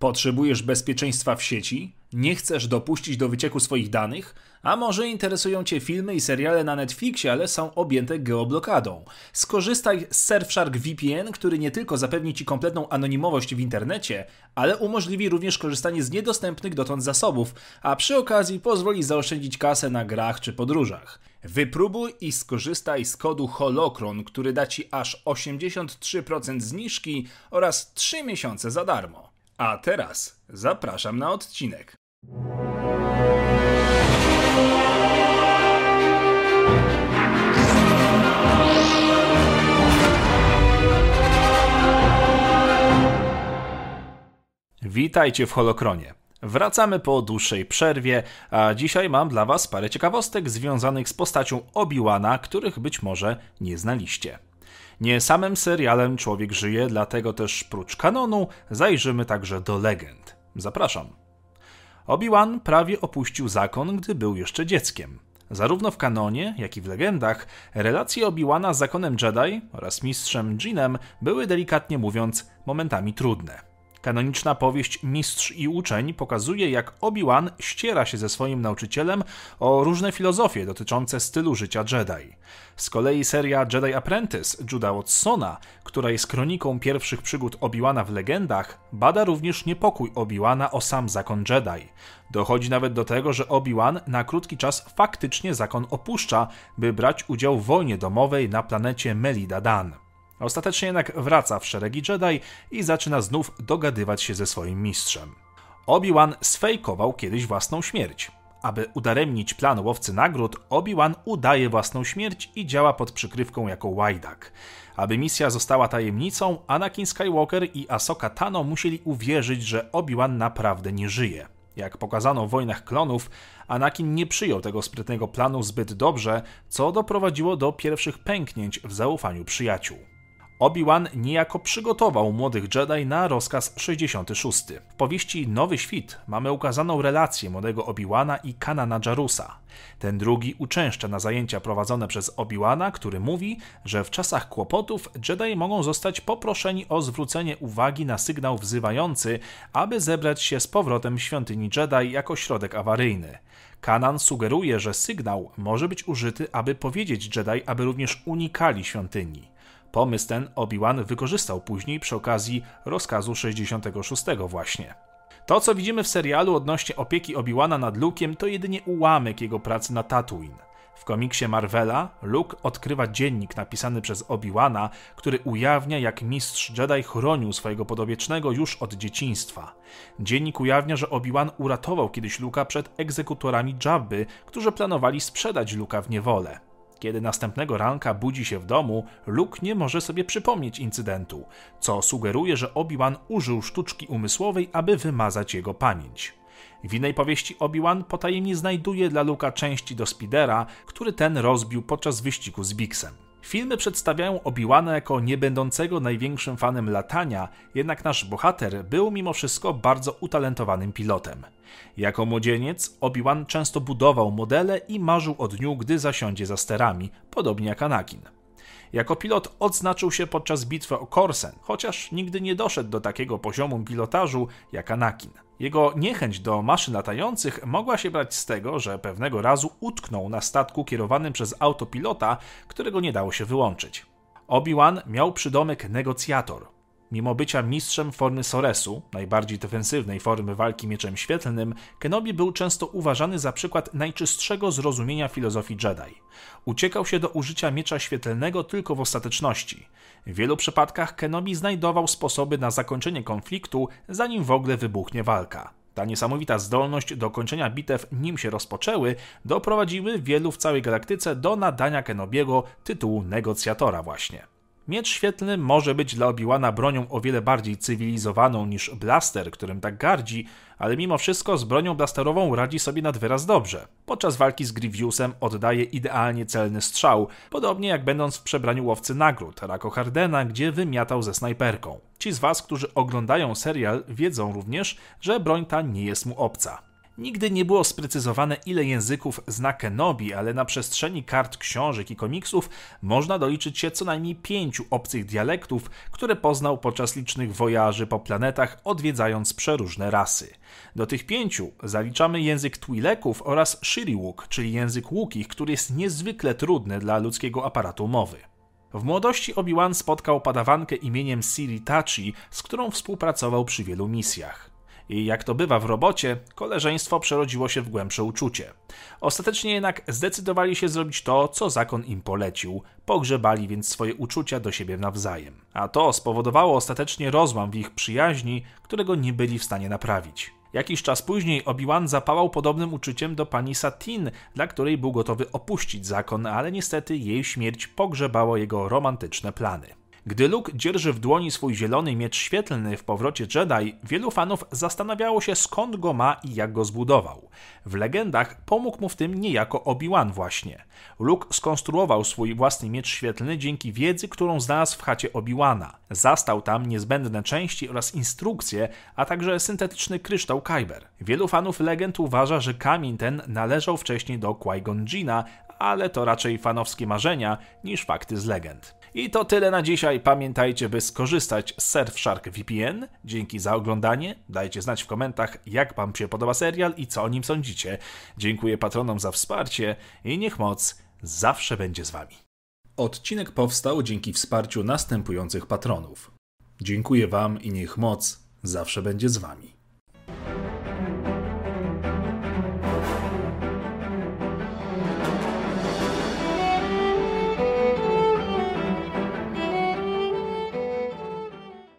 Potrzebujesz bezpieczeństwa w sieci? Nie chcesz dopuścić do wycieku swoich danych? A może interesują Cię filmy i seriale na Netflixie, ale są objęte geoblokadą? Skorzystaj z Surfshark VPN, który nie tylko zapewni Ci kompletną anonimowość w internecie, ale umożliwi również korzystanie z niedostępnych dotąd zasobów, a przy okazji pozwoli zaoszczędzić kasę na grach czy podróżach. Wypróbuj i skorzystaj z kodu HOLOKRON, który da Ci aż 83% zniżki oraz 3 miesiące za darmo. A teraz zapraszam na odcinek. Witajcie w Holokronie. Wracamy po dłuższej przerwie, a dzisiaj mam dla Was parę ciekawostek związanych z postacią Obi-Wana, których być może nie znaliście. Nie samym serialem człowiek żyje, dlatego też prócz kanonu zajrzymy także do legend. Zapraszam. Obi-Wan prawie opuścił zakon, gdy był jeszcze dzieckiem. Zarówno w kanonie, jak i w legendach, relacje Obi-Wana z zakonem Jedi oraz mistrzem Jinem były delikatnie mówiąc momentami trudne. Kanoniczna powieść Mistrz i Uczeń pokazuje, jak Obi-Wan ściera się ze swoim nauczycielem o różne filozofie dotyczące stylu życia Jedi. Z kolei seria Jedi Apprentice Juda Watsona, która jest kroniką pierwszych przygód Obi-Wana w legendach, bada również niepokój Obi-Wana o sam zakon Jedi. Dochodzi nawet do tego, że Obi-Wan na krótki czas faktycznie zakon opuszcza, by brać udział w wojnie domowej na planecie Melidadan. Ostatecznie jednak wraca w szeregi Jedi i zaczyna znów dogadywać się ze swoim mistrzem. Obi-Wan sfejkował kiedyś własną śmierć. Aby udaremnić plan łowcy nagród, Obi-Wan udaje własną śmierć i działa pod przykrywką jako łajdak. Aby misja została tajemnicą, Anakin Skywalker i Ahsoka Tano musieli uwierzyć, że Obi-Wan naprawdę nie żyje. Jak pokazano w Wojnach Klonów, Anakin nie przyjął tego sprytnego planu zbyt dobrze, co doprowadziło do pierwszych pęknięć w zaufaniu przyjaciół. Obi-Wan niejako przygotował młodych Jedi na rozkaz 66. W powieści Nowy Świt mamy ukazaną relację młodego Obi-Wana i Kanana Jarusa. Ten drugi uczęszcza na zajęcia prowadzone przez Obi-Wana, który mówi, że w czasach kłopotów Jedi mogą zostać poproszeni o zwrócenie uwagi na sygnał wzywający, aby zebrać się z powrotem świątyni Jedi jako środek awaryjny. Kanan sugeruje, że sygnał może być użyty, aby powiedzieć Jedi, aby również unikali świątyni. Pomysł ten Obi-Wan wykorzystał później przy okazji rozkazu 66 właśnie. To, co widzimy w serialu odnośnie opieki Obi-Wana nad Luke'iem, to jedynie ułamek jego pracy na Tatooine. W komiksie Marvela Luke odkrywa dziennik napisany przez Obi-Wana, który ujawnia, jak mistrz Jedi chronił swojego podobiecznego już od dzieciństwa. Dziennik ujawnia, że Obi-Wan uratował kiedyś Luka przed egzekutorami Jabby, którzy planowali sprzedać Luka w niewolę. Kiedy następnego ranka budzi się w domu, Luke nie może sobie przypomnieć incydentu, co sugeruje, że Obi-Wan użył sztuczki umysłowej, aby wymazać jego pamięć. W innej powieści Obi-Wan potajemnie znajduje dla Luka części do Spidera, który ten rozbił podczas wyścigu z Bixem. Filmy przedstawiają Obi-Wana jako niebędącego największym fanem latania, jednak nasz bohater był mimo wszystko bardzo utalentowanym pilotem. Jako młodzieniec Obi-Wan często budował modele i marzył o dniu, gdy zasiądzie za sterami, podobnie jak Anakin. Jako pilot odznaczył się podczas bitwy o Korsen, chociaż nigdy nie doszedł do takiego poziomu pilotażu jak Anakin. Jego niechęć do maszyn latających mogła się brać z tego, że pewnego razu utknął na statku kierowanym przez autopilota, którego nie dało się wyłączyć. Obi-Wan miał przydomek negocjator, Mimo bycia mistrzem formy Soresu, najbardziej defensywnej formy walki mieczem świetlnym, Kenobi był często uważany za przykład najczystszego zrozumienia filozofii Jedi. Uciekał się do użycia miecza świetlnego tylko w ostateczności. W wielu przypadkach Kenobi znajdował sposoby na zakończenie konfliktu, zanim w ogóle wybuchnie walka. Ta niesamowita zdolność do kończenia bitew, nim się rozpoczęły, doprowadziły wielu w całej galaktyce do nadania Kenobiego tytułu negocjatora właśnie. Miecz świetlny może być dla Obi-Wana bronią o wiele bardziej cywilizowaną niż blaster, którym tak gardzi, ale mimo wszystko z bronią blasterową radzi sobie nad wyraz dobrze. Podczas walki z Grievousem oddaje idealnie celny strzał, podobnie jak będąc w przebraniu łowcy nagród Rako Hardena, gdzie wymiatał ze snajperką. Ci z Was, którzy oglądają serial, wiedzą również, że broń ta nie jest mu obca. Nigdy nie było sprecyzowane, ile języków zna Kenobi, ale na przestrzeni kart książek i komiksów można doliczyć się co najmniej pięciu obcych dialektów, które poznał podczas licznych wojaży po planetach, odwiedzając przeróżne rasy. Do tych pięciu zaliczamy język Twi'leków oraz Shiriwuk, czyli język łukich, który jest niezwykle trudny dla ludzkiego aparatu mowy. W młodości Obi-Wan spotkał padawankę imieniem Siri Tachi, z którą współpracował przy wielu misjach. I jak to bywa w robocie, koleżeństwo przerodziło się w głębsze uczucie. Ostatecznie jednak zdecydowali się zrobić to, co zakon im polecił. Pogrzebali więc swoje uczucia do siebie nawzajem. A to spowodowało ostatecznie rozłam w ich przyjaźni, którego nie byli w stanie naprawić. Jakiś czas później Obi-Wan zapałał podobnym uczuciem do pani Satin, dla której był gotowy opuścić zakon, ale niestety jej śmierć pogrzebało jego romantyczne plany. Gdy Luke dzierży w dłoni swój zielony miecz świetlny w powrocie Jedi, wielu fanów zastanawiało się skąd go ma i jak go zbudował. W legendach pomógł mu w tym niejako Obi-Wan właśnie. Luke skonstruował swój własny miecz świetlny dzięki wiedzy, którą znalazł w chacie Obi-Wana. Zastał tam niezbędne części oraz instrukcje, a także syntetyczny kryształ Kyber. Wielu fanów legend uważa, że kamień ten należał wcześniej do Qui-Gon Jina, ale to raczej fanowskie marzenia niż fakty z legend. I to tyle na dzisiaj. Pamiętajcie, by skorzystać z Surfshark VPN. Dzięki za oglądanie. Dajcie znać w komentarzach, jak Wam się podoba serial i co o nim sądzicie. Dziękuję patronom za wsparcie i niech moc zawsze będzie z Wami. Odcinek powstał dzięki wsparciu następujących patronów. Dziękuję Wam i niech moc zawsze będzie z Wami.